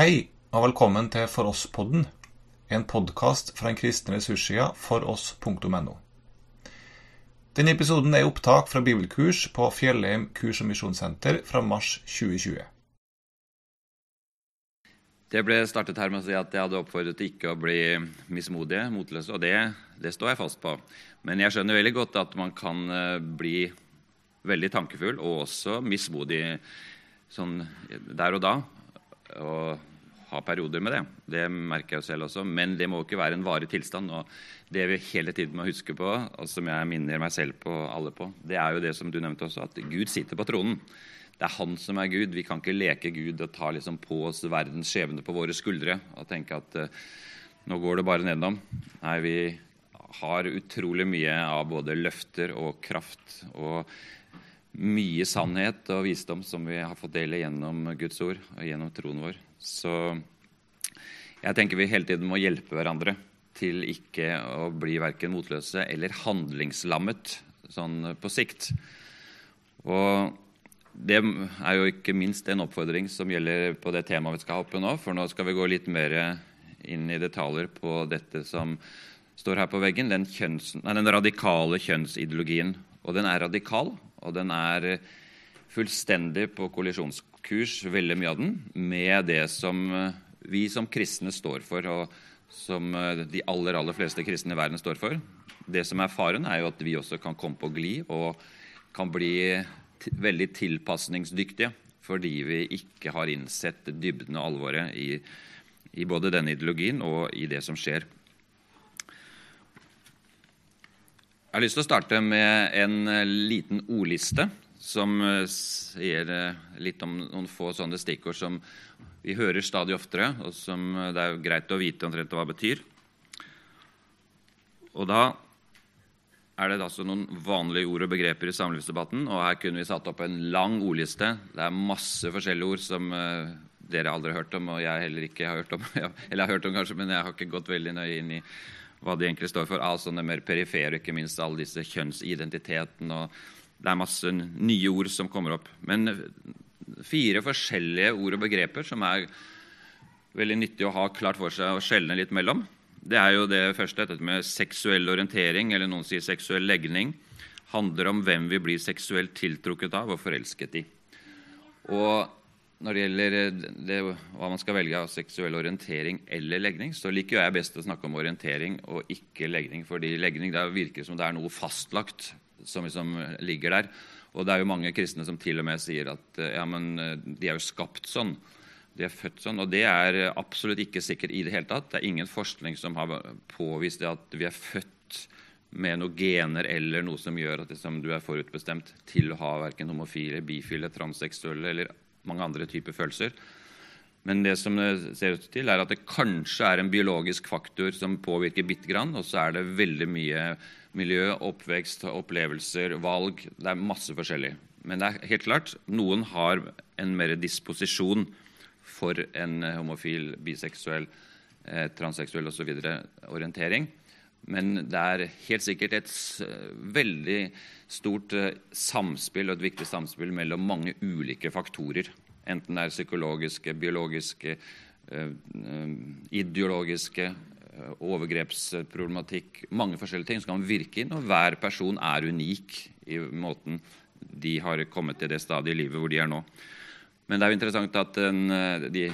Hei, og velkommen til For oss-podden, en podkast fra den kristne ressurssida foross.no. Denne episoden er opptak fra bibelkurs på Fjellheim kurs- og misjonssenter fra mars 2020. Det ble startet her med å si at jeg hadde oppfordret til ikke å bli mismodige, motløse, og det, det, står jeg fast på. Men jeg skjønner veldig godt at man kan eh, bli veldig tankefull og også mismodig sånn der og da. Og ha perioder med det. Det merker jeg jo selv også. Men det må ikke være en varig tilstand. Og det vi hele tiden må huske på, og som jeg minner meg selv på alle på, det er jo det som du nevnte også, at Gud sitter på tronen. Det er han som er Gud. Vi kan ikke leke Gud og ta liksom på oss verdens skjebne på våre skuldre og tenke at uh, nå går det bare nedom. Nei, vi har utrolig mye av både løfter og kraft og mye sannhet og visdom som vi har fått dele gjennom Guds ord og gjennom troen vår. Så jeg tenker vi hele tiden må hjelpe hverandre til ikke å bli verken motløse eller handlingslammet sånn på sikt. Og det er jo ikke minst en oppfordring som gjelder på det temaet vi skal ha oppe nå. For nå skal vi gå litt mer inn i detaljer på dette som står her på veggen. Den, kjønns, nei, den radikale kjønnsideologien. Og den er radikal, og den er fullstendig på kollisjonskurs, veldig mye av den, med det som eh, vi som kristne står for, og som eh, de aller, aller fleste kristne i verden står for. Det som er faren, er jo at vi også kan komme på glid og kan bli veldig tilpasningsdyktige fordi vi ikke har innsett dybden og alvoret i, i både denne ideologien og i det som skjer. Jeg har lyst til å starte med en eh, liten ordliste som eh, sier eh, litt om noen få sånne stikkord som vi hører stadig oftere, og som eh, det er greit å vite omtrent hva det betyr. Og da er det altså noen vanlige ord og begreper i samlivsdebatten. Og her kunne vi satt opp en lang ordliste. Det er masse forskjellige ord som dere aldri har hørt om, og jeg heller ikke har hørt om. Eller jeg har hørt om kanskje, men jeg har ikke gått veldig nøye inn i hva de egentlig står for. Av sånne mer perifere, ikke minst alle disse kjønnsidentiteten og det er masse nye ord som kommer opp. Men fire forskjellige ord og begreper som er veldig nyttig å ha klart for seg og skjelne litt mellom. Det er jo det første, dette med seksuell orientering, eller noen sier seksuell legning, handler om hvem vi blir seksuelt tiltrukket av og forelsket i. Og når det gjelder det, hva man skal velge av seksuell orientering eller legning, så liker jeg best å snakke om orientering og ikke legning. fordi legning virker som det er noe fastlagt som liksom ligger der. Og det er jo mange kristne som til og med sier at eh, ja, men eh, de er jo skapt sånn. De er født sånn. Og det er absolutt ikke sikkert i det hele tatt. Det er ingen forskning som har påvist at vi er født med noen gener eller noe som gjør at liksom, du er forutbestemt til å ha verken homofile, bifile, transseksuelle eller mange andre typer følelser. Men det som det ser ut til, er at det kanskje er en biologisk faktor som påvirker bitte grann, og så er det veldig mye miljø, oppvekst, opplevelser, valg. Det er masse forskjellig. Men det er helt klart noen har en mer disposisjon for en homofil, biseksuell, eh, transseksuell osv. orientering. Men det er helt sikkert et veldig stort eh, samspill og et viktig samspill mellom mange ulike faktorer. Enten det er psykologiske, biologiske, eh, eh, ideologiske, Eh, overgrepsproblematikk, mange forskjellige ting som kan virke inn. Og hver person er unik i måten de har kommet til det stadiet i livet hvor de er nå. Men det er jo interessant at den, eh, de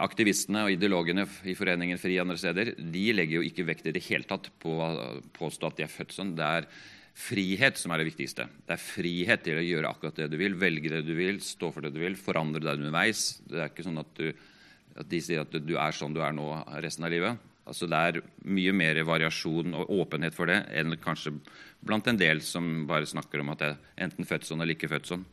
aktivistene og ideologene i Foreningen FRI andre steder de legger jo ikke vekt i det hele tatt på å påstå at de er født sånn. Det er frihet som er det viktigste. Det er frihet til å gjøre akkurat det du vil, velge det du vil, stå for det du vil, forandre deg underveis. Det er ikke sånn at, du, at de sier at du er sånn du er nå resten av livet. Altså Det er mye mer variasjon og åpenhet for det enn kanskje blant en del som bare snakker om at det er enten født sånn eller ikke født sånn.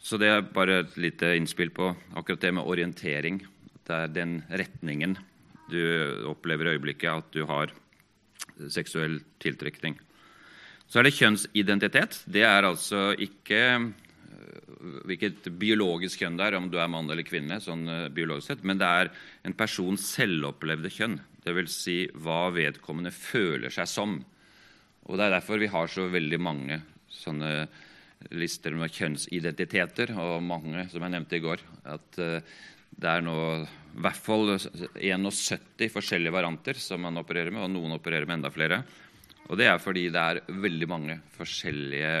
Så det er bare et lite innspill på akkurat det med orientering. Det er den retningen du opplever i øyeblikket at du har seksuell tiltrekning. Så er det kjønnsidentitet. Det er altså ikke hvilket biologisk kjønn det er, om du er mann eller kvinne, sånn uh, biologisk sett, men det er en persons selvopplevde kjønn. Dvs. Si hva vedkommende føler seg som. Og Det er derfor vi har så veldig mange sånne lister med kjønnsidentiteter, og mange, som jeg nevnte i går. At det er nå i hvert fall 71 forskjellige varianter som man opererer med, og noen opererer med enda flere. Og det er fordi det er veldig mange forskjellige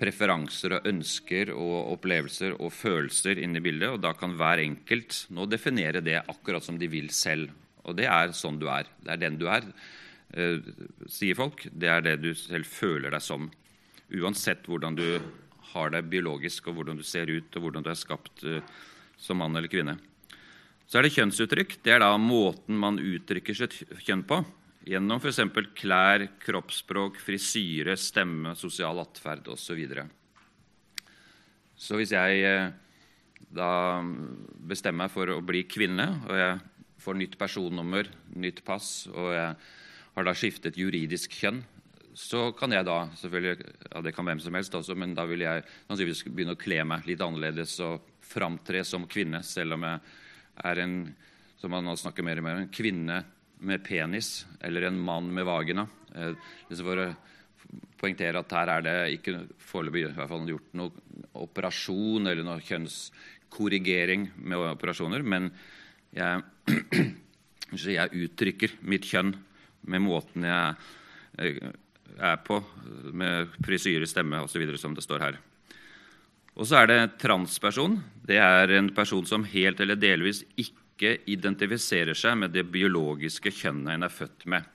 preferanser og ønsker og opplevelser og følelser inne i bildet, og da kan hver enkelt nå definere det akkurat som de vil selv. Og det er sånn du er. Det er den du er, eh, sier folk. Det er det du selv føler deg som. Uansett hvordan du har det biologisk, og hvordan du ser ut, og hvordan du er skapt eh, som mann eller kvinne. Så er det kjønnsuttrykk. Det er da måten man uttrykker sitt kjønn på. Gjennom f.eks. klær, kroppsspråk, frisyre, stemme, sosial atferd osv. Så, så hvis jeg eh, da bestemmer meg for å bli kvinne, og jeg får nytt personnummer, nytt pass, og jeg har da skiftet juridisk kjønn, så kan jeg da selvfølgelig, ja Det kan hvem som helst også, men da vil jeg sannsynligvis begynne å kle meg litt annerledes og framtre som kvinne, selv om jeg er en som man nå snakker mer og mer, en kvinne med penis eller en mann med vagina. Eh, for å poengtere at her er det ikke foreløpig gjort noe operasjon eller noe kjønnskorrigering med operasjoner, men jeg, jeg uttrykker mitt kjønn med måten jeg eh, er på, med frisyre, stemme osv., som det står her. Og så er det transperson. Det er en person som helt eller delvis ikke identifiserer seg med det biologiske kjønnet en er født med.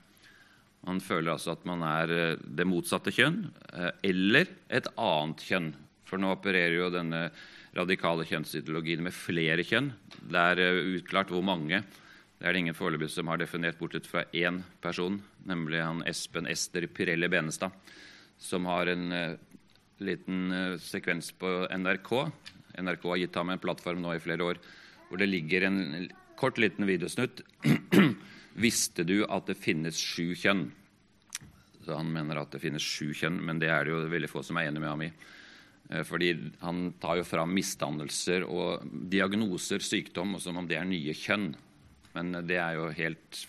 Man føler altså at man er eh, det motsatte kjønn eh, eller et annet kjønn. For nå opererer jo denne radikale kjønnsideologien med flere kjønn. Det er utklart uklart hvor mange. Det er det ingen foreløpig som har definert, bortsett fra én person, nemlig han Espen Ester Pirelli Benestad, som har en liten sekvens på NRK. NRK har gitt ham en plattform nå i flere år hvor det ligger en kort, liten videosnutt. Visste du at det finnes sju kjønn? Så Han mener at det finnes sju kjønn, men det er det jo veldig få som er enig med ham i. Uh, fordi han tar jo fram misdannelser og diagnoser, sykdom, og som om det er nye kjønn. Men det er jo helt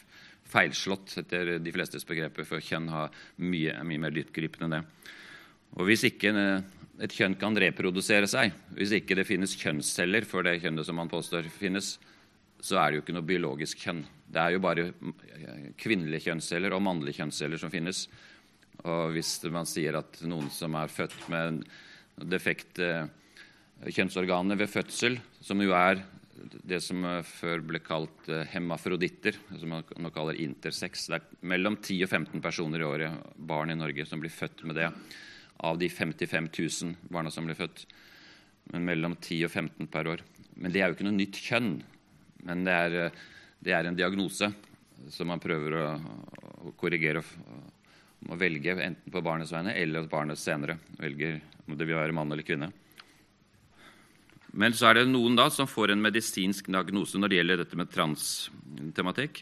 feilslått etter de flestes begreper, for kjønn har mye, mye mer dyptgripende enn det. Og hvis ikke et kjønn kan reprodusere seg, hvis ikke det finnes kjønnsceller for det kjønnet som man påstår finnes, så er det jo ikke noe biologisk kjønn. Det er jo bare kvinnelige kjønnsceller og mannlige kjønnsceller som finnes. Og hvis man sier at noen som er født med defekte kjønnsorganer ved fødsel, som jo er det som før ble kalt hemafroditter, som man nå kaller intersex. Det er mellom 10 og 15 personer i året, barn i Norge, som blir født med det av de 55 000 barna som ble født. Men mellom 10 og 15 per år. Men det er jo ikke noe nytt kjønn. Men det er, det er en diagnose som man prøver å, å korrigere og velge enten på barnets vegne eller at barnet senere velger om det vil være mann eller kvinne. Men så er det noen da som får en medisinsk diagnose når det gjelder dette med transtematikk.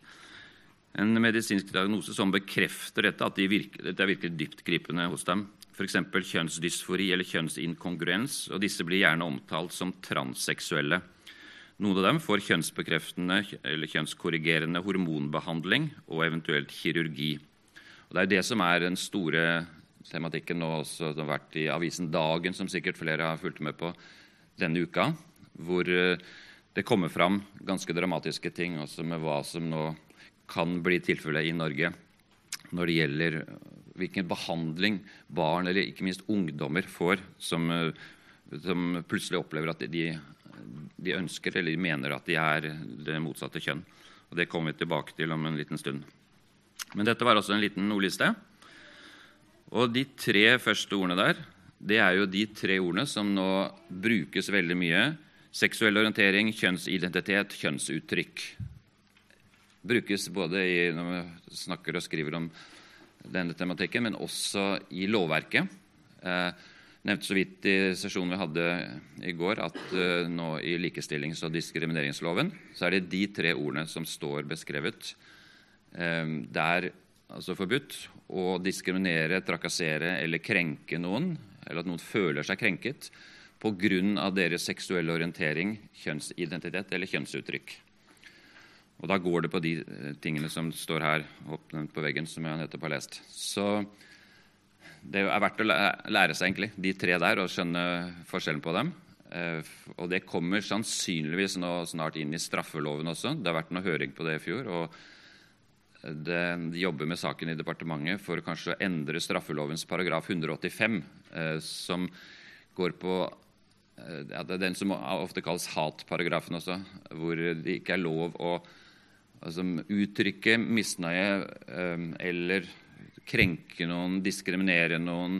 En medisinsk diagnose som bekrefter dette, at de virker, dette er virkelig dyptgripende hos dem f.eks. kjønnsdysfori eller kjønnsinkongruens, og disse blir gjerne omtalt som transseksuelle. Noen av dem får kjønnsbekreftende eller kjønnskorrigerende hormonbehandling og eventuelt kirurgi. Og det er det som er den store tematikken nå også, som har vært i avisen Dagen, som sikkert flere har fulgt med på denne uka, hvor eh, det kommer fram ganske dramatiske ting også med hva som nå kan bli tilfellet i Norge når det gjelder hvilken behandling barn, eller ikke minst ungdommer, får som, eh, som plutselig opplever at de, de, ønsker eller de mener at de er det motsatte kjønn. Og Det kommer vi tilbake til om en liten stund. Men dette var altså en liten ordliste. Og de tre første ordene der, det er jo de tre ordene som nå brukes veldig mye. Seksuell orientering, kjønnsidentitet, kjønnsuttrykk. Brukes både i, når vi snakker og skriver om denne tematikken, men også i lovverket. Eh, nevnte så vidt i sesjonen vi hadde i går, at eh, nå i likestillings- og diskrimineringsloven så er det de tre ordene som står beskrevet. Eh, det er altså forbudt å diskriminere, trakassere eller krenke noen, eller at noen føler seg krenket pga. deres seksuelle orientering, kjønnsidentitet eller kjønnsuttrykk. Og da går det på de eh, tingene som står her oppnevnt på veggen, som jeg nettopp har lest. Så det er verdt å lære seg egentlig de tre der og skjønne forskjellen på dem. Eh, og det kommer sannsynligvis nå snart inn i straffeloven også. Det har vært noe høring på det i fjor. og De jobber med saken i departementet for kanskje å endre straffelovens paragraf 185, eh, som går på ja, Det er den som ofte kalles hatparagrafen også, hvor det ikke er lov å altså, uttrykke misnøye eller krenke noen, diskriminere noen,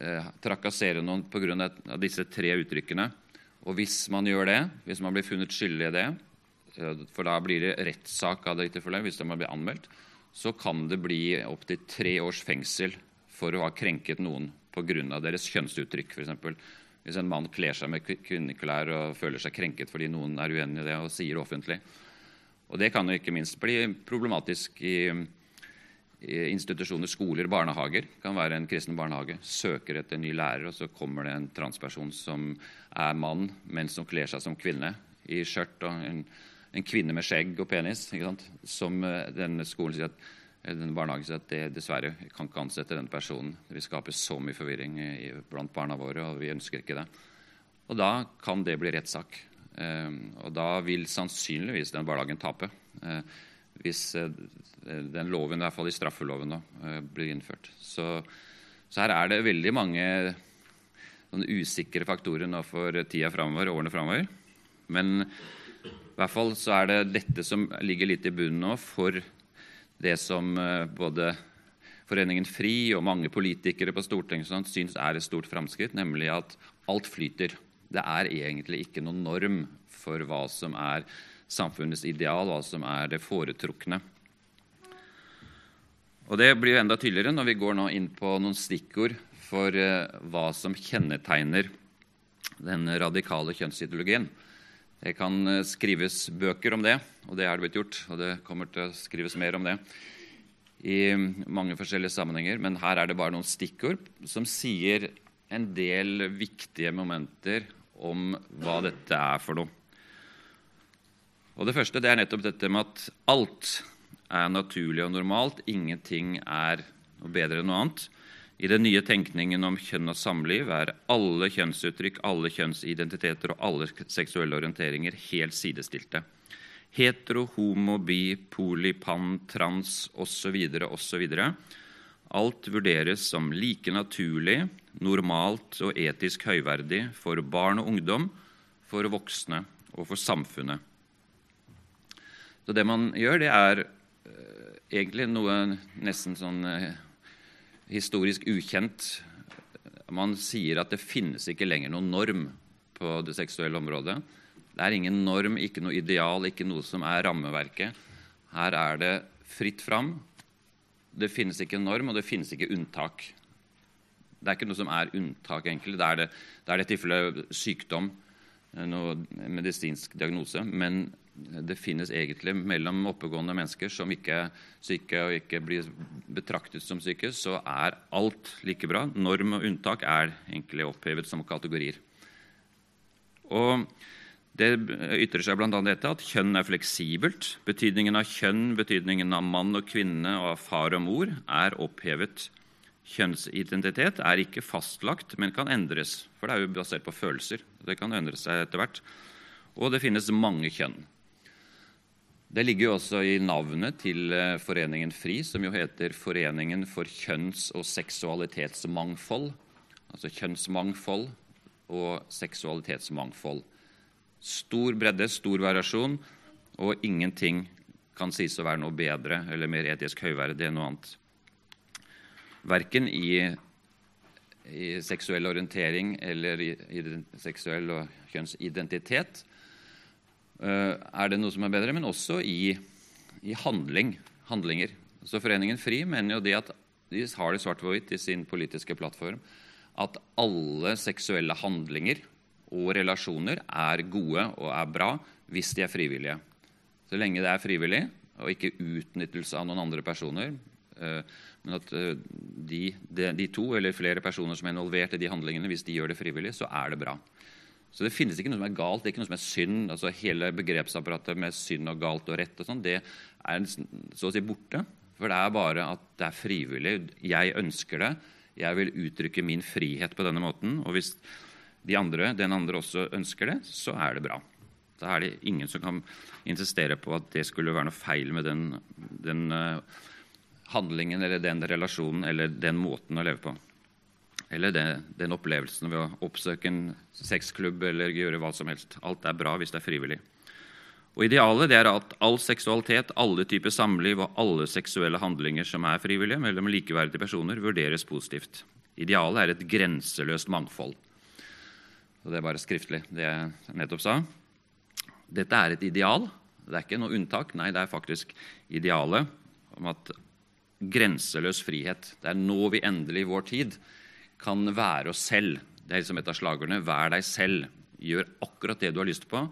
eh, trakassere noen pga. disse tre uttrykkene. Og hvis man gjør det, hvis man blir funnet skyldig i det, eh, for da blir det rettssak av det tilfellet, hvis man blir anmeldt, så kan det bli opptil tre års fengsel for å ha krenket noen pga. deres kjønnsuttrykk, f.eks. Hvis en mann kler seg med kvinneklær og føler seg krenket fordi noen er uenig i det og sier det offentlig. Og Det kan jo ikke minst bli problematisk i institusjoner, skoler, barnehager. Det kan være en kristen barnehage. Søker etter en ny lærer, og så kommer det en transperson som er mann, men som kler seg som kvinne i skjørt. og en, en, kvinne med skjegg og penis. Som eh, denne skolen sier at denne barnehagen sier at det dessverre kan ikke ansette denne personen. Vi skaper så mye forvirring blant barna våre, og vi ønsker ikke det. Og da kan det bli rettssak. Eh, og da vil sannsynligvis den barnehagen tape. Eh, hvis eh, den loven, i hvert fall i straffeloven, da, eh, blir innført. Så, så, her er det veldig mange usikre faktorer nå for tida framover, årene framover. Men i hvert fall så er det dette som ligger litt i bunnen nå for det som både Foreningen FRI og mange politikere på Stortinget sånn, syns er et stort framskritt, nemlig at alt flyter. Det er egentlig ikke noen norm for hva som er samfunnets ideal, hva som er det foretrukne. Og Det blir jo enda tydeligere når vi går nå inn på noen stikkord for eh, hva som kjennetegner den radikale kjønnsideologien. Det kan eh, skrives bøker om det, og det er det blitt gjort. Og det kommer til å skrives mer om det i mange forskjellige sammenhenger. Men her er det bare noen stikkord som sier en del viktige momenter om hva dette er for noe. Og Det første det er nettopp dette med at alt er naturlig og normalt. Ingenting er noe bedre enn noe annet. I den nye tenkningen om kjønn og samliv er alle kjønnsuttrykk, alle kjønnsidentiteter og alle seksuelle orienteringer helt sidestilte. Hetero, homo, bi, poli, pan, trans osv. osv. Alt vurderes som like naturlig, normalt og etisk høyverdig for barn og ungdom, for voksne og for samfunnet. Så det man gjør, det er uh, egentlig noe nesten sånn uh, historisk ukjent. Man sier at det finnes ikke lenger noen norm på det seksuelle området. Det er ingen norm, ikke noe ideal, ikke noe som er rammeverket. Her er det fritt fram. Det finnes ikke en norm, og det finnes ikke unntak. Det er ikke noe som er unntak, egentlig. Det er det, det er det tilfellet sykdom, eh, noe medisinsk diagnose. Men det finnes egentlig mellom oppegående mennesker som ikke er syke og ikke blir betraktet som syke, så er alt like bra. Norm og unntak er egentlig opphevet som kategorier. Og Det ytrer seg bl.a. dette at kjønn er fleksibelt. Betydningen av kjønn, betydningen av mann og kvinne og av far og mor er opphevet. Kjønnsidentitet er ikke fastlagt, men kan endres. For det er jo basert på følelser. Det kan endre seg etter hvert. Og det finnes mange kjønn. Det ligger jo også i navnet til eh, Foreningen FRI, som jo heter Foreningen for kjønns- og seksualitetsmangfold. Altså kjønnsmangfold og seksualitetsmangfold. Stor bredde, stor variasjon, og ingenting kan sies å være noe bedre eller mer etisk høyverdig enn noe annet. Verken i, i seksuell orientering eller i, i seksuell og kjønnsidentitet uh, er det noe som er bedre, men også i, i handling, handlinger. Så Foreningen FRI mener jo det at de har det svart på hvitt i sin politiske plattform at alle seksuelle handlinger og relasjoner er gode og er bra hvis de er frivillige. Så lenge det er frivillig, og ikke utnyttelse av noen andre personer, eh, men at eh, de, de, de to eller flere personer som er involvert i de handlingene, hvis de gjør det frivillig, så er det bra. Så det finnes ikke noe som er galt, det er ikke noe som er synd. altså Hele begrepsapparatet med synd og galt og rett og sånn, det er så å si borte. For det er bare at det er frivillig. Jeg ønsker det. Jeg vil uttrykke min frihet på denne måten. Og hvis de andre, den andre også ønsker det, så er det bra. Da er det ingen som kan insistere på at det skulle være noe feil med den, den uh, handlingen eller den relasjonen eller den måten å leve på. Eller det, den opplevelsen ved å oppsøke en sexklubb eller gjøre hva som helst. Alt er bra hvis det er frivillig. Og Idealet er at all seksualitet, alle typer samliv og alle seksuelle handlinger som er frivillige mellom likeverdige personer, vurderes positivt. Idealet er et grenseløst mangfold. Og Det er bare skriftlig, det jeg nettopp sa. Dette er et ideal. Det er ikke noe unntak. Nei, det er faktisk idealet om at grenseløs frihet. Det er nå vi endelig i vår tid kan være oss selv. Det er liksom et av slagordene. Vær deg selv. Gjør akkurat det du har lyst på.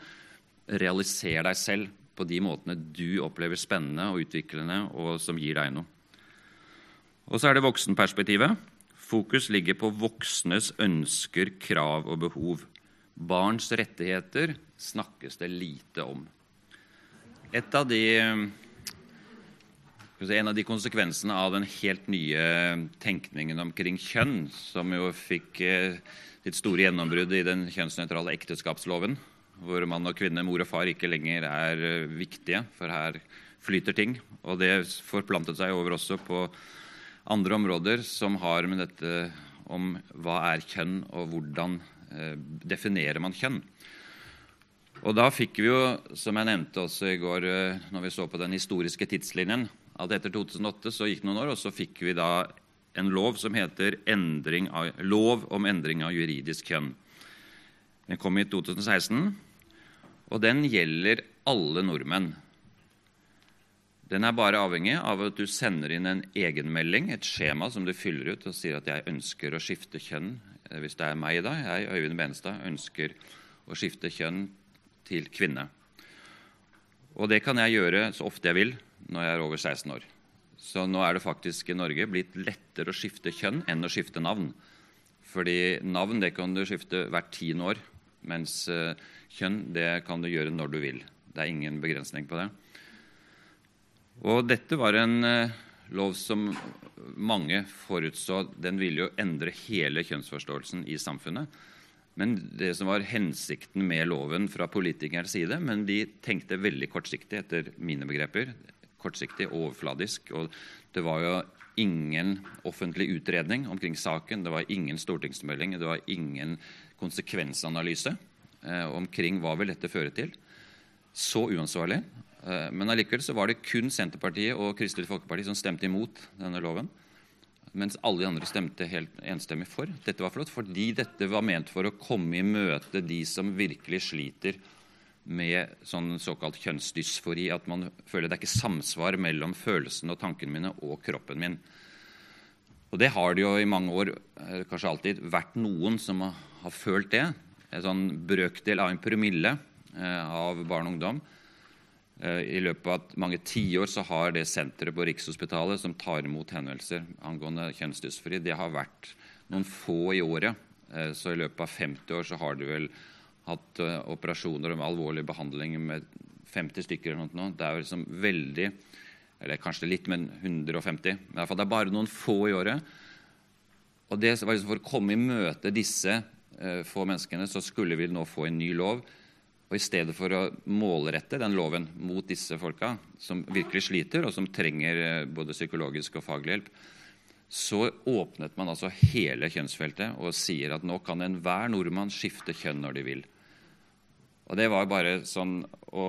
Realiser deg selv på de måtene du opplever spennende og utviklende, og som gir deg noe. Og så er det voksenperspektivet. Fokus ligger på voksnes ønsker, krav og behov. Barns rettigheter snakkes det lite om. Av de en av de konsekvensene av den helt nye tenkningen omkring kjønn, som jo fikk eh, sitt store gjennombrudd i den kjønnsnøytrale ekteskapsloven, hvor mann og kvinne, mor og far, ikke lenger er eh, viktige, for her flyter ting. Og det forplantet seg over også på andre områder som har med dette om hva er kjønn, og hvordan eh, definerer man kjønn. Og da fikk vi jo, som jeg nevnte også i går når vi så på den historiske tidslinjen, at etter 2008 så gikk det noen år, og så fikk vi da en lov som heter av, Lov om endring av juridisk kjønn. Den kom i 2016, og den gjelder alle nordmenn. Den er bare avhengig av at du sender inn en egenmelding, et skjema som du fyller ut og sier at 'jeg ønsker å skifte kjønn'. Eh, hvis det er meg, da, jeg, Øyvind Benestad, ønsker å skifte kjønn til kvinne. Og det kan jeg gjøre så ofte jeg vil når jeg er over 16 år. Så nå er det faktisk i Norge blitt lettere å skifte kjønn enn å skifte navn. Fordi navn det kan du skifte hvert tiende år, mens eh, kjønn det kan du gjøre når du vil. Det er ingen begrensning på det. Og dette var en eh, lov som mange forutså den ville jo endre hele kjønnsforståelsen i samfunnet. Men det som var hensikten med loven fra politikernes side, men de tenkte veldig kortsiktig etter mine begreper kortsiktig og overfladisk. Og det var jo ingen offentlig utredning omkring saken. Det var ingen stortingsmelding, det var ingen konsekvensanalyse eh, omkring hva vil dette føre til. Så uansvarlig. Eh, men allikevel så var det kun Senterpartiet og Kristelig Folkeparti som stemte imot denne loven. Mens alle de andre stemte helt enstemmig for. Dette var flott, fordi dette var ment for å komme i møte de som virkelig sliter med sånn såkalt kjønnsdysfori. At man føler det er ikke samsvar mellom følelsene og tankene mine og kroppen min. Og det har det jo i mange år, eh, kanskje alltid, vært noen som har, følt det. En sånn brøkdel av en promille eh, av barn og ungdom. Eh, I løpet av mange tiår så har det senteret på Rikshospitalet som tar imot henvendelser angående kjønnsdysfori, det har vært noen få i året. Eh, så i løpet av 50 år så har det vel hatt uh, operasjoner med alvorlig behandling med 50 stykker. eller noe. Det er liksom veldig Eller kanskje litt, men 150. Men i hvert fall det er bare noen få i året. Og det var liksom For å komme i møte disse få menneskene så skulle vi nå få en ny lov. Og I stedet for å målrette den loven mot disse folka som virkelig sliter, og som trenger uh, både psykologisk og faglig hjelp, så åpnet man altså hele kjønnsfeltet og sier at nå kan enhver nordmann skifte kjønn når de vil. Og det var bare sånn å,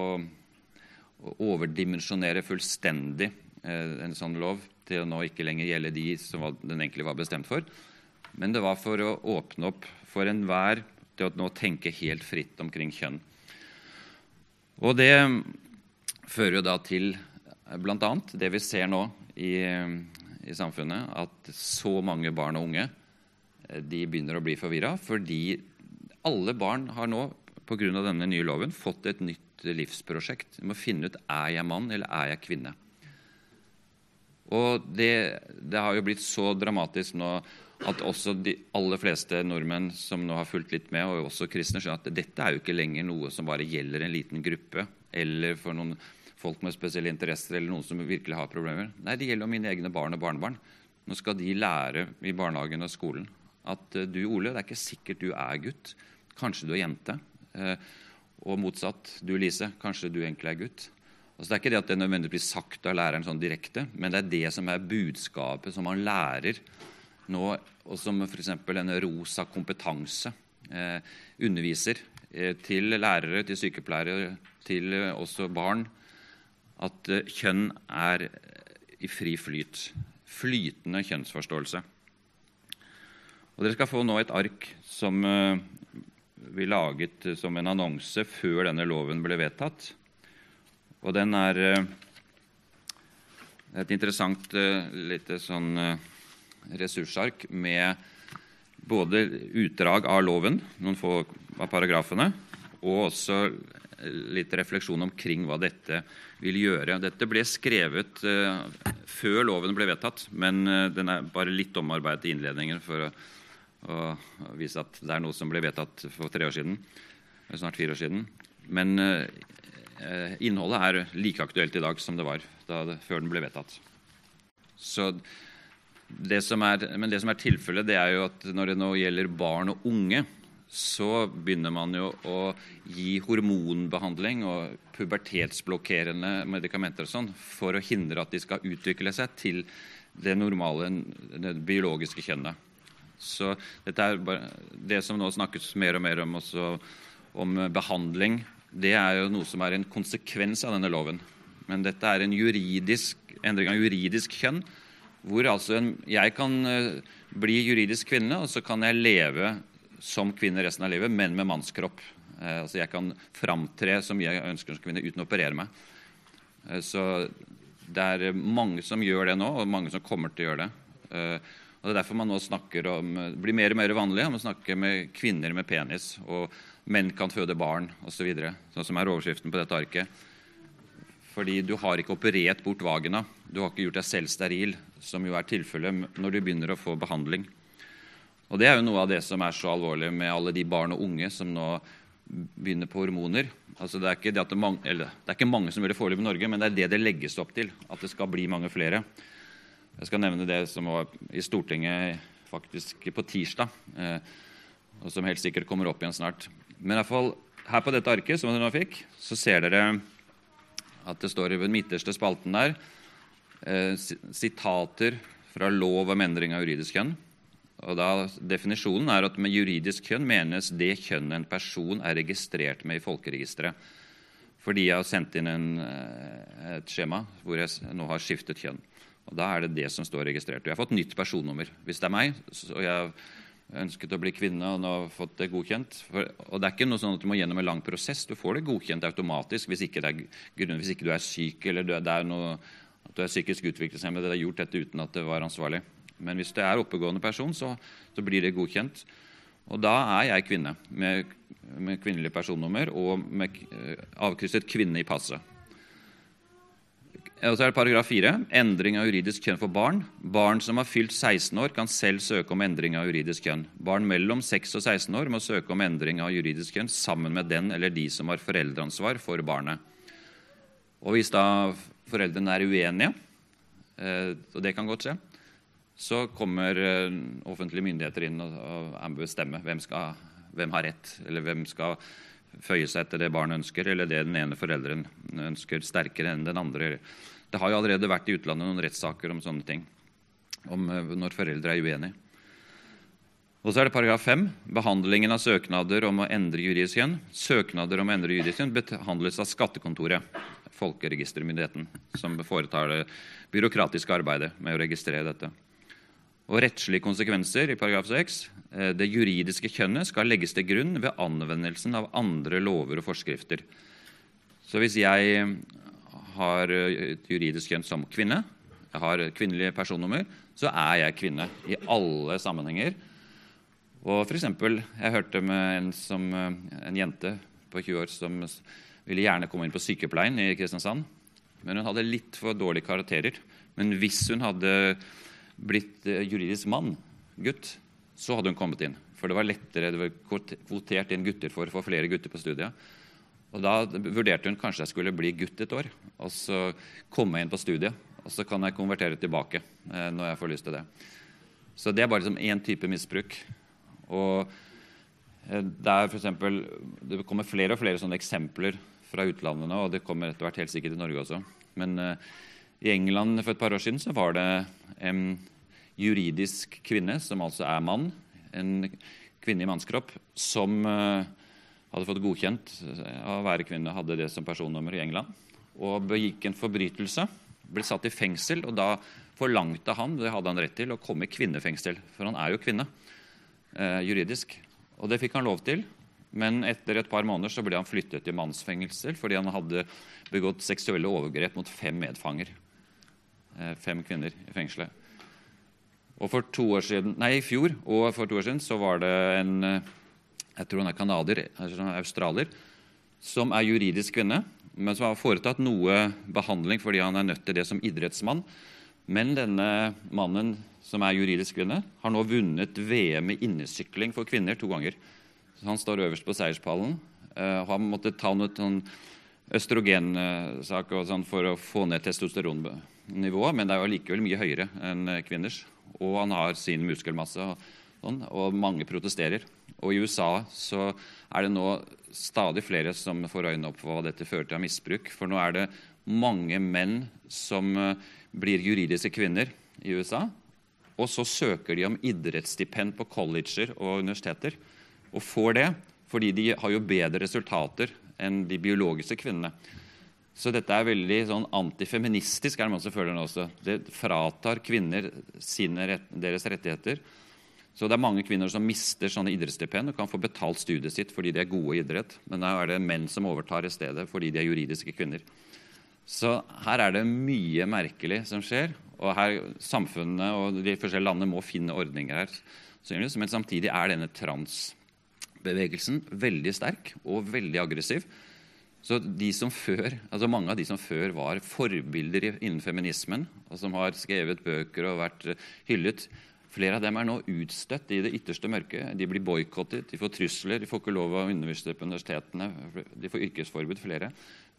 å overdimensjonere fullstendig eh, en sånn lov til å nå ikke lenger gjelde de som var, den egentlig var bestemt for. Men det var for å åpne opp for enhver til å nå tenke helt fritt omkring kjønn. Og det fører jo da til bl.a. det vi ser nå i, i samfunnet at så mange barn og unge eh, de begynner å bli forvirra fordi alle barn har nå av denne nye loven fått et nytt livsprosjekt. De må finne ut er jeg mann eller er jeg kvinne. Og det, det har jo blitt så dramatisk nå at også de aller fleste nordmenn som nå har fulgt litt med, og også kristne, skjønner at dette er jo ikke lenger noe som bare gjelder en liten gruppe eller for noen folk med spesielle interesser eller noen som virkelig har problemer. Nei, det gjelder jo mine egne barn og barnebarn. Nå skal de lære i barnehagen og skolen at eh, du, Ole, det er ikke sikkert du er gutt. Kanskje du er jente. Eh, og motsatt. Du, Lise, kanskje du egentlig er gutt. Altså, det er ikke det at det nødvendigvis blir sagt av læreren sånn direkte, men det er det som er budskapet som man lærer nå, og som f.eks. en rosa kompetanse eh, underviser eh, til lærere, til sykepleiere, til eh, også barn, at kjønn er i fri flyt. Flytende kjønnsforståelse. Og Dere skal få nå et ark som vi laget som en annonse før denne loven ble vedtatt. Og den er et interessant lite sånn ressursark med både utdrag av loven, noen få av paragrafene, og også litt refleksjon omkring hva dette vil gjøre. Dette ble skrevet uh, før loven ble vedtatt, men uh, den er bare litt omarbeidet i innledningen for å, vise at det er noe som ble vedtatt for tre år siden. Snart fire år siden. Men uh, innholdet er like aktuelt i dag som det var det, før den ble vedtatt. Så det er, men det som er tilfellet, det er jo at når det nå gjelder barn og unge, så begynner man jo å gi hormonbehandling og pubertetsblokkerende medikamenter og sånn for å hindre at de skal utvikle seg til det normale, det biologiske kjønnet. Så dette er bare, Det som nå snakkes mer og mer om, også, om behandling, det er jo noe som er en konsekvens av denne loven. Men dette er en juridisk, endring av juridisk kjønn, hvor altså en, jeg kan uh, bli juridisk kvinne, og så kan jeg leve som kvinne resten av livet, men med mannskropp. Eh, altså jeg kan framtre som jeg ønsker som kvinne uten å operere meg. Eh, så det er mange som gjør det nå, og mange som kommer til å gjøre det. Eh, og Det er derfor man nå snakker om, det blir mer og mer vanlig om å snakke med kvinner med penis. Og menn kan føde barn osv., så sånn som er overskriften på dette arket. Fordi du har ikke operert bort vagina. Du har ikke gjort deg selv steril, som jo er tilfellet når du begynner å få behandling. Og Det er jo noe av det som er så alvorlig med alle de barn og unge som nå begynner på hormoner. Altså det, er det, det, mange, eller, det er ikke mange som gjør det foreløpig i Norge, men det er det det legges opp til. At det skal bli mange flere. Jeg skal nevne det som var i Stortinget faktisk på tirsdag, eh, og som helt sikkert kommer opp igjen snart. Men i hvert fall, her på dette arket som dere nå fikk, så ser dere at det står i den midterste spalten der eh, sitater fra lov om endring av juridisk kjønn. Og da, Definisjonen er at med juridisk kjønn menes det kjønnet en person er registrert med i folkeregisteret. Fordi jeg har sendt inn en, eh, et skjema hvor jeg nå har skiftet kjønn. Og Da er det det som står registrert. Og jeg har fått nytt personnummer. Hvis det er meg, og jeg ønsket å bli kvinne og nå har fått det godkjent for, Og det er ikke noe sånn at du må gjennom en lang prosess. Du får det godkjent automatisk hvis ikke, er, hvis ikke du er syk eller det er noe, at du er psykisk utviklingshemmet. Det er gjort dette uten at det var ansvarlig. Men hvis det er oppegående person, så, så blir det godkjent. Og da er jeg kvinne med, med kvinnelig personnummer og med uh, avkrysset 'kvinne' i passet. Og så er det paragraf 4. Endring av juridisk kjønn for barn. Barn som har fylt 16 år, kan selv søke om endring av juridisk kjønn. Barn mellom 6 og 16 år må søke om endring av juridisk kjønn sammen med den eller de som har foreldreansvar for barnet. Og hvis da foreldrene er uenige, uh, og det kan godt skje, så kommer eh, offentlige myndigheter inn og, bestemmer hvem, hvem har rett, eller hvem skal føye seg etter det barnet ønsker, eller det den ene forelderen ønsker sterkere enn den andre. Det har jo allerede vært i utlandet noen rettssaker om sånne ting, om eh, når foreldre er uenige. Og så er det paragraf 5. Behandlingen av søknader om å endre juridisk kjønn. Søknader om å endre juridisk kjønn behandles av Skattekontoret, folkeregistermyndigheten, som foretar det byråkratiske arbeidet med å registrere dette og rettslige konsekvenser i paragraf 6. Eh, det juridiske kjønnet skal legges til grunn ved anvendelsen av andre lover og forskrifter. Så hvis jeg har et juridisk kjønn som kvinne, jeg har kvinnelig personnummer, så er jeg kvinne i alle sammenhenger. Og eksempel, Jeg hørte med en, som, en jente på 20 år som ville gjerne komme inn på sykepleien i Kristiansand. Men hun hadde litt for dårlige karakterer. Men hvis hun hadde blitt eh, juridisk mann, gutt, så hadde hun kommet inn. For det var lettere, det var kvotert inn gutter for å få flere gutter på studiet. Og Da vurderte hun kanskje jeg skulle bli gutt et år og så komme inn på studiet. og så kan jeg konvertere tilbake eh, når jeg får lyst til det. Så det er bare liksom én type misbruk. Og eh, det er for eksempel, det kommer flere og flere sånne eksempler fra utlandet nå, og det kommer etter hvert helt sikkert i Norge også. Men eh, i England for et par år siden så var det en juridisk kvinne, som altså er mann, en kvinne i mannskropp, som uh, hadde fått godkjent av å være kvinne, hadde det som personnummer i England, og begikk en forbrytelse ble satt i fengsel, og da forlangte han det hadde han rett til, å komme i kvinnefengsel. For han er jo kvinne eh, juridisk. Og det fikk han lov til. Men etter et par måneder så ble han flyttet til mannsfengsel fordi han hadde begått seksuelle overgrep mot fem medfanger. Eh, fem kvinner i fengselet. Og for to år siden, nei, I fjor og for to år siden så var det en eh, jeg tror han er canadier, australier, som er juridisk kvinne men som har foretatt noe behandling fordi han er nødt til det som idrettsmann. Men denne mannen, som er juridisk kvinne, har nå vunnet VM i innesykling for kvinner to ganger. Så han står øverst på seierspallen. Uh, han måtte ta noe sånn østrogensak og sånn for å få ned testosteronnivået, men det er jo likevel mye høyere enn kvinners. Og han har sin muskelmasse, og, sånn, og mange protesterer. Og i USA så er det nå stadig flere som får øynene opp for hva dette fører til av misbruk. For nå er det mange menn som eh, blir juridiske kvinner i USA. Og så søker de om idrettsstipend på colleger og universiteter. Og får det fordi de har jo bedre resultater enn de biologiske kvinnene. Så dette er veldig sånn antifeministisk. er Det man som føler nå også. Det fratar kvinner sine, deres rettigheter så det er mange kvinner som mister sånne idrettsstipend og kan få betalt studiet sitt fordi de er gode i idrett. Men da er det menn som overtar i stedet fordi de er juridiske kvinner. Så her er det mye merkelig som skjer. Og her samfunnet og de forskjellige landene må finne ordninger her. Men samtidig er denne transbevegelsen veldig sterk og veldig aggressiv. Så før, altså Mange av de som før var forbilder innen feminismen, og som har skrevet bøker og vært hyllet, Flere av dem er nå utstøtt i det ytterste mørket. De blir boikottet, de får trusler, de får ikke lov å undervise på universitetene. De får yrkesforbud, flere.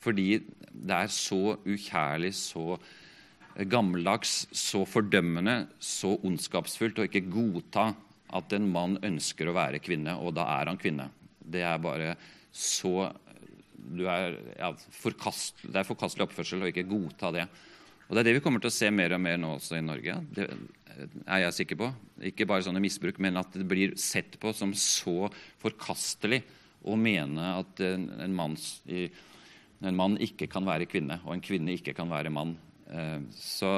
Fordi det er så ukjærlig, så gammeldags, så fordømmende, så ondskapsfullt å ikke godta at en mann ønsker å være kvinne, og da er han kvinne. Det er bare så er, ja, forkast, Det er forkastelig oppførsel å ikke godta det. Og Det er det vi kommer til å se mer og mer nå også i Norge. Det er jeg sikker på. Ikke bare sånne misbruk, men at det blir sett på som så forkastelig å mene at en, en, manns, en mann ikke kan være kvinne, og en kvinne ikke kan være mann. Eh, så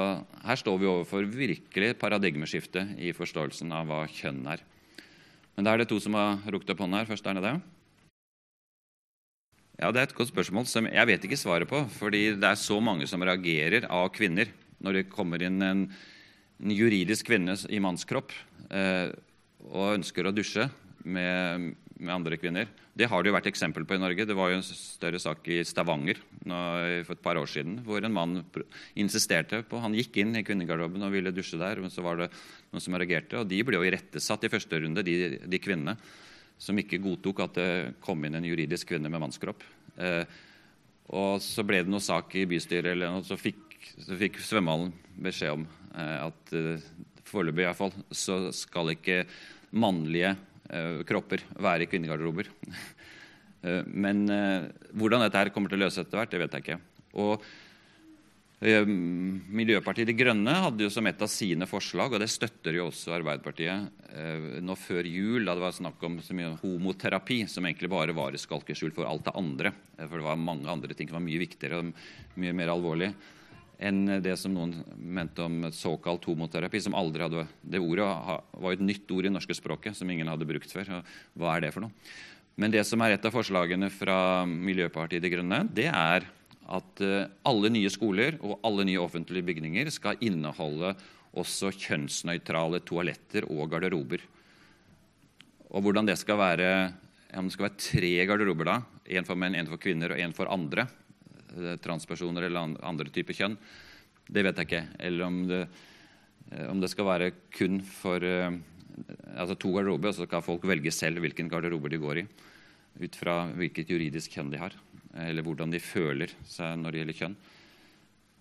her står vi overfor virkelig paradigmeskifte i forståelsen av hva kjønn er. Men da er det to som har rukket opp hånda her. Først er det det. Ja, Det er et godt spørsmål som jeg vet ikke svaret på. Fordi det er så mange som reagerer av kvinner når det kommer inn en, en juridisk kvinne i mannskropp eh, og ønsker å dusje med, med, andre kvinner. Det har det jo vært eksempel på i Norge. Det var jo en større sak i Stavanger nå, for et par år siden hvor en mann insisterte på Han gikk inn i kvinnegarderoben og ville dusje der, men så var det noen som reagerte. Og de ble jo irettesatt i første runde, de, de kvinnene som ikke godtok at det kom inn en juridisk kvinne med mannskropp. Eh, og så ble det noe sak i bystyret, eller noe, så fikk, så fikk svømmehallen beskjed om eh, at eh, foreløpig iallfall så skal ikke mannlige eh, kropper være i kvinnegarderober. Eh, men eh, hvordan dette her kommer til å løse etter hvert, det vet jeg ikke. Og Miljøpartiet De Grønne hadde jo som et av sine forslag, og det støtter jo også Arbeiderpartiet, eh, nå før jul, da det var snakk om så mye homoterapi, som egentlig bare var et skalkeskjul for alt det andre. Eh, for det var mange andre ting som var mye viktigere og mye mer alvorlig enn det som noen mente om såkalt homoterapi, som aldri hadde Det ordet var et nytt ord i norske språket som ingen hadde brukt før. Hva er det for noe? Men det som er et av forslagene fra Miljøpartiet De Grønne, det er at eh, alle nye skoler og alle nye offentlige bygninger skal inneholde også kjønnsnøytrale toaletter og garderober. Og hvordan det skal være Om det skal være tre garderober da, én for menn, én for kvinner og én for andre, eh, transpersoner eller andre typer kjønn, det vet jeg ikke. Eller om det, eh, om det skal være kun for altså to garderober, og så skal folk velge selv hvilken garderober de går i. Ut fra hvilket juridisk kjønn de har eller hvordan de føler seg når det gjelder kjønn.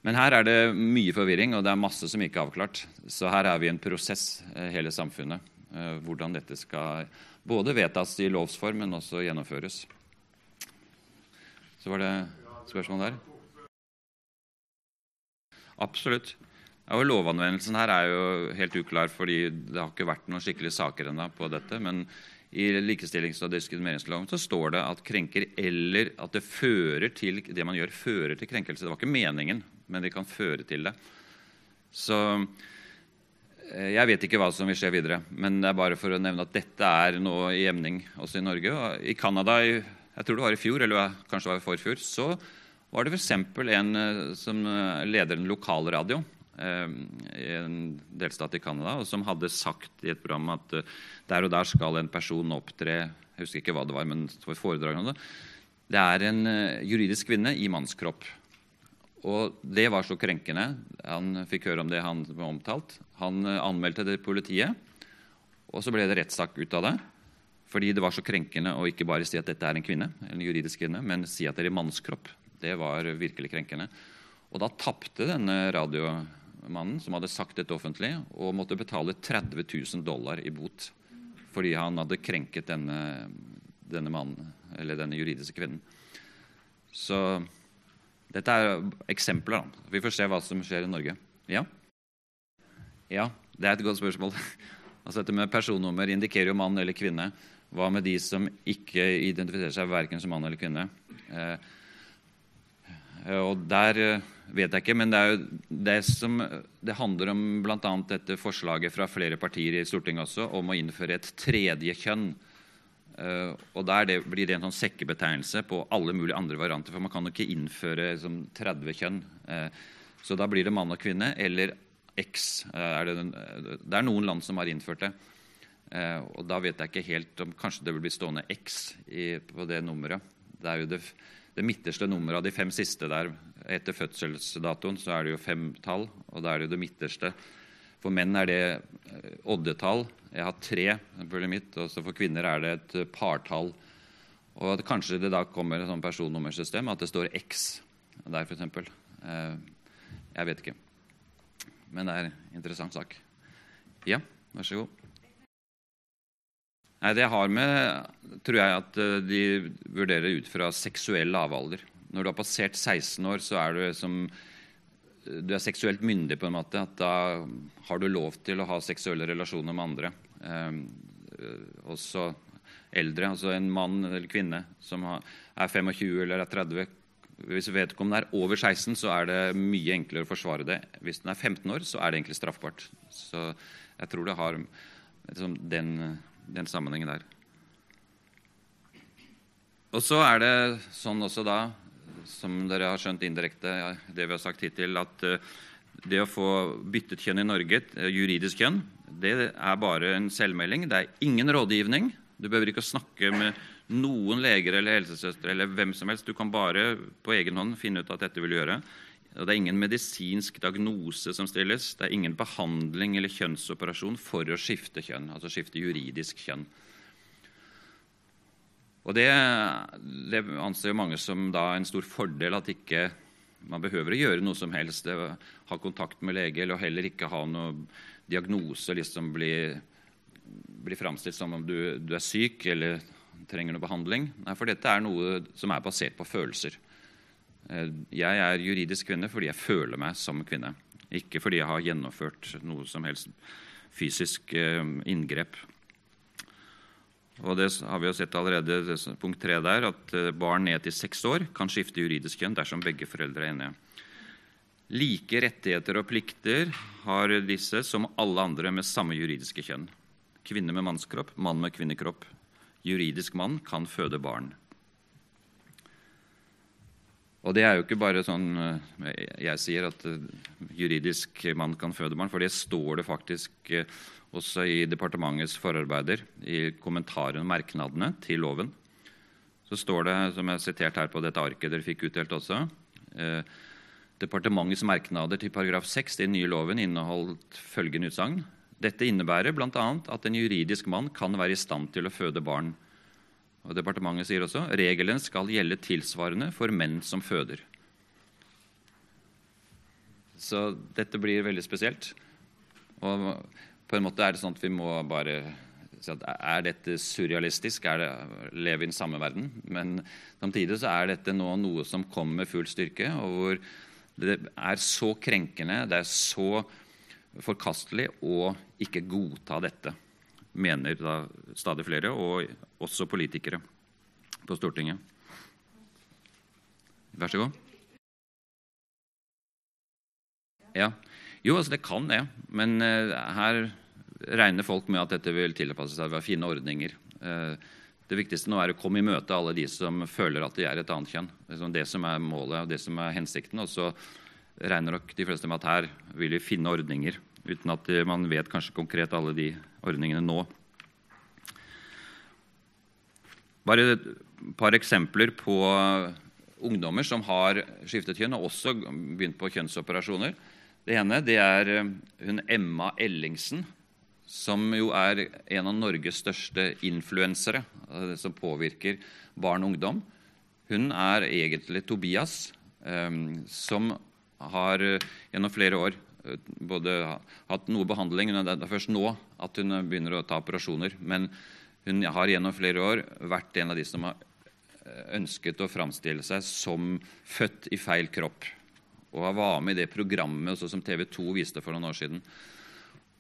Men her er det mye forvirring, og det er masse som ikke er avklart. Så her er vi i en prosess, eh, hele samfunnet. Eh, hvordan dette skal både vedtas i lovsform, men også gjennomføres. Så var det spørsmål der? Absolutt. Ja, og Lovanvendelsen her er jo helt uklar, fordi det har ikke vært noen skikkelige saker ennå på dette. Men i likestillings- og diskrimineringsloven så står det at krenker eller at det fører til det man gjør, fører til krenkelse. Det var ikke meningen, men det kan føre til det. Så eh, jeg vet ikke hva som vil skje videre, men det er bare for å nevne at dette er nå i emning også i Norge. Og I Canada, jeg tror det var i fjor, eller kanskje det var i forfjor, så var det f.eks. en eh, som eh, leder en lokalradio i en delstat i Canada, og som hadde sagt i et program at eh, der og der skal en person opptre Jeg husker ikke hva det var, men det var. Det er en eh, juridisk kvinne i mannskropp. Og det var så krenkende. Han fikk høre om det han var omtalt. Han anmeldte det til politiet, og så ble det rettssak ut av det. Fordi det var så krenkende å ikke bare si at dette er en kvinne, en juridisk kvinne, men si at det er i mannskropp. Det var virkelig krenkende. Og da tapte denne radio mannen som hadde sagt dette offentlig, og måtte betale 30 000 dollar i bot fordi han hadde krenket denne, denne mannen, eller denne juridiske kvinnen. Så dette er eksempler. Da. Vi får se hva som skjer i Norge. Ja? Ja, det er et godt spørsmål. Altså Dette med personnummer indikerer jo mann eller kvinne. Hva med de som ikke identifiserer seg verken som mann eller kvinne? Eh, og der eh, vet jeg ikke, men det, er jo det som det handler om bl.a. dette forslaget fra flere partier i Stortinget også, om å innføre et tredje kjønn. Uh, og Der det, blir det en sånn sekkebetegnelse på alle mulige andre varianter. For man kan jo ikke innføre liksom, 30 kjønn. Så da blir det mann og kvinne eller X. Er det, det, er noen land som har innført det. og da vet jeg ikke helt om Kanskje det vil bli stående X i, på det nummeret. Det er jo det det midterste nummeret av de fem siste der etter fødselsdatoen, så er det jo fem tall, og da er det jo det midterste. For menn er det eh, oddetall. Jeg har tre mitt, og for kvinner er det et eh, partall. Og kanskje det da kommer et sånn personnummersystem, at det står X der, f.eks. Eh, jeg vet ikke. Men det er en interessant sak. Ja, vær så god. Nei, Det har med tror jeg, at eh, de vurderer ut fra seksuell lavalder. Når du har passert 16 år, så er du som du er seksuelt myndig på en måte. at Da har du lov til å ha seksuelle relasjoner med andre. Eh, også eldre. Altså en mann eller kvinne som er 25 eller er 30. Hvis vedkommende er over 16, så er det mye enklere å forsvare det. Hvis den er 15 år, så er det egentlig straffbart. Så jeg tror det har liksom, den den sammenhengen der. Og så er det sånn også da, som dere har skjønt indirekte, det vi har sagt hittil, at eh, det å få byttet kjønn i Norge, eh, juridisk kjønn, det er bare en selvmelding. Det er ingen rådgivning. Du behøver ikke å snakke med noen leger eller helsesøstre eller hvem som helst. Du kan bare på egen hånd finne ut at dette vil du gjøre. Det er ingen medisinsk diagnose som stilles. Det er ingen behandling eller kjønnsoperasjon for å skifte kjønn, altså skifte juridisk kjønn. Og Det, det anser jo mange som da en stor fordel at ikke man behøver å gjøre noe som helst. Ha kontakt med lege eller heller ikke ha noe diagnose. liksom Bli, bli framstilt som om du, du, er syk eller trenger noe behandling. Nei, For dette er noe som er basert på følelser. Eh, jeg er juridisk kvinne fordi jeg føler meg som kvinne. Ikke fordi jeg har gjennomført noe som helst fysisk eh, inngrep. Og Det har vi jo sett allerede, punkt tre der, at eh, barn ned til seks år kan skifte juridisk kjønn dersom begge foreldre er enige. Like rettigheter og plikter har disse som alle andre med samme juridiske kjønn. Kvinne med mannskropp, mann med kvinnekropp. Juridisk mann kan føde barn. Og det er jo ikke bare sånn eh, jeg sier at eh, juridisk mann kan føde barn, for det står det faktisk eh, også i departementets forarbeider, i kommentarene og merknadene til loven. Så står det, som jeg har sitert her på dette arket dere fikk utdelt også Departementets merknader til paragraf 6 i den nye loven inneholdt følgende utsagn. Dette innebærer bl.a. at en juridisk mann kan være i stand til å føde barn og Departementet sier også regelen skal gjelde tilsvarende for menn som føder. Så dette blir veldig spesielt. Og på en måte er det sånn at vi må bare si at er dette surrealistisk? Er det leve i den samme verden? Men samtidig så er dette nå noe som kommer med full styrke, og hvor det er så krenkende, det er så forkastelig å ikke godta dette, mener da stadig flere, og også politikere på Stortinget. Vær så god. Ja. Jo, altså det kan det. Men uh, her regner folk med at dette vil tilpasse seg ved fine ordninger. Uh, det viktigste nå er å komme i møte alle de som føler at de er et annet kjønn. Er det som er målet og det som er hensikten. Og så regner nok de fleste med at her vil vi finne ordninger, uten at man vet kanskje konkret alle de ordningene nå. Bare et par eksempler på ungdommer som har skiftet kjønn og også begynt på kjønnsoperasjoner. Det ene det er eh, hun Emma Ellingsen, som jo er en av Norges største influensere eh, som påvirker barn og ungdom. Hun er egentlig Tobias, eh, som har gjennom flere år både hatt noe behandling Det er først nå at hun begynner å ta operasjoner. Men hun har gjennom flere år vært en av de som har ønsket å framstille seg som født i feil kropp og var med i det programmet som TV 2 viste for noen år siden.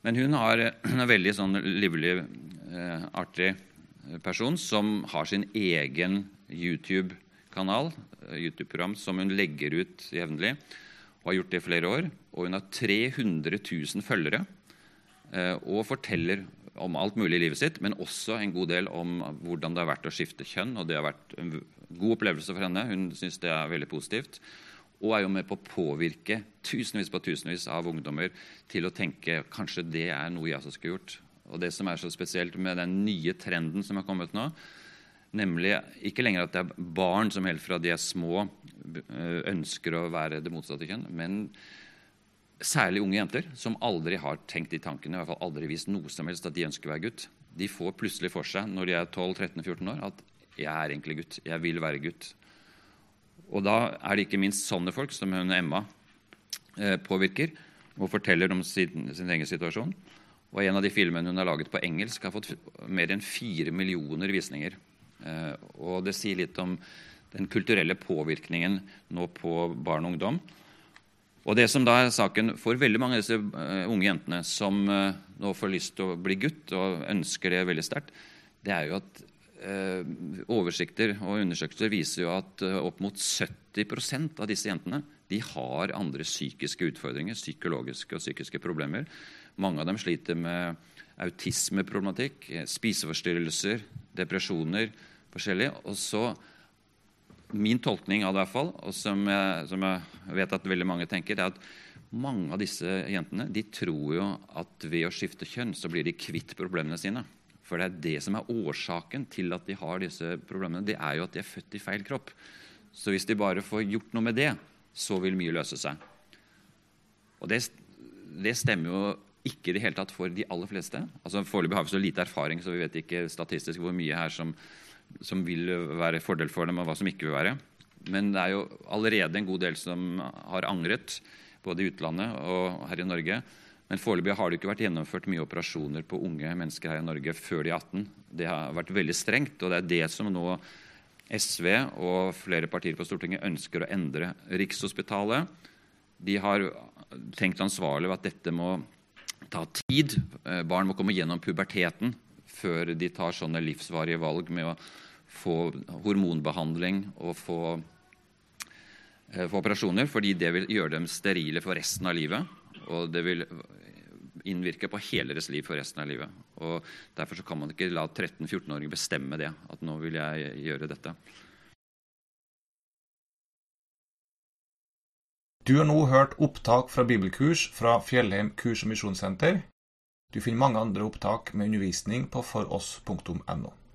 Men hun har en veldig sånn livlig, eh, artig person som har sin egen YouTube-kanal, eh, YouTube-program, som hun legger ut jevnlig. Og har gjort det i flere år. Og hun har 300 000 følgere eh, og forteller om alt mulig i livet sitt, men også en god del om hvordan det har vært å skifte kjønn. Og det har vært en god opplevelse for henne. Hun syns det er veldig positivt og er jo med på å påvirke tusenvis på tusenvis av ungdommer til å tenke kanskje det er noe jeg også skulle gjort. Og Det som er så spesielt med den nye trenden som har kommet nå, nemlig ikke lenger at det er barn som helt fra de er små ønsker å være det motsatte kjønn, men særlig unge jenter som aldri har tenkt de tankene, i hvert fall aldri vist noe som helst at de ønsker å være gutt. De får plutselig for seg når de er 12-13-14 år, at 'jeg er egentlig gutt', 'jeg vil være gutt'. Og da er det ikke minst sånne folk som hun Emma eh, påvirker og forteller om sin, sin, egen situasjon. Og En av de filmene hun har laget på engelsk, har fått mer enn fire millioner visninger. Eh, og Det sier litt om den kulturelle påvirkningen nå på barn og ungdom. Og det som da er saken for veldig mange av disse uh, unge jentene som uh, nå får lyst til å bli gutt og ønsker det veldig sterkt, det er jo at Eh, oversikter og undersøkelser viser jo at eh, opp mot 70% av disse jentene de har andre psykiske utfordringer, psykologiske og psykiske problemer. Mange av dem sliter med autismeproblematikk, eh, spiseforstyrrelser, depresjoner forskjellig. Og så Min tolkning av det, i hvert fall, og som jeg, som jeg vet at veldig mange tenker, er at mange av disse jentene de tror jo at ved å skifte kjønn så blir de kvitt problemene sine. For det er det som er årsaken til at de har disse problemene. Det er jo at de er født i feil kropp. Så hvis de bare får gjort noe med det, så vil mye løse seg. Og det, det stemmer jo ikke i det hele tatt for de aller fleste. Altså Foreløpig har vi så lite erfaring, så vi vet ikke statistisk hvor mye her som, som vil være fordel for dem, og hva som ikke vil være. Men det er jo allerede en god del som har angret, både i utlandet og her i Norge. Men foreløpig har det ikke vært gjennomført mye operasjoner på unge mennesker her i Norge før de er 18. Det har vært veldig strengt, og det er det som nå SV og flere partier på Stortinget ønsker å endre. Rikshospitalet de har tenkt ansvarlig ved at dette må ta tid. Eh, barn må komme gjennom puberteten før de tar sånne livsvarige valg med å få hormonbehandling og få, eh, få operasjoner, fordi det vil gjøre dem sterile for resten av livet. Og det vil innvirke på hele deres liv for resten av livet. Og Derfor kan man ikke la 13-14-åringer bestemme det, at nå vil jeg gjøre dette. Du har nå hørt opptak fra bibelkurs fra Fjellheim kurs- og misjonssenter. Du finner mange andre opptak med undervisning på foross.no.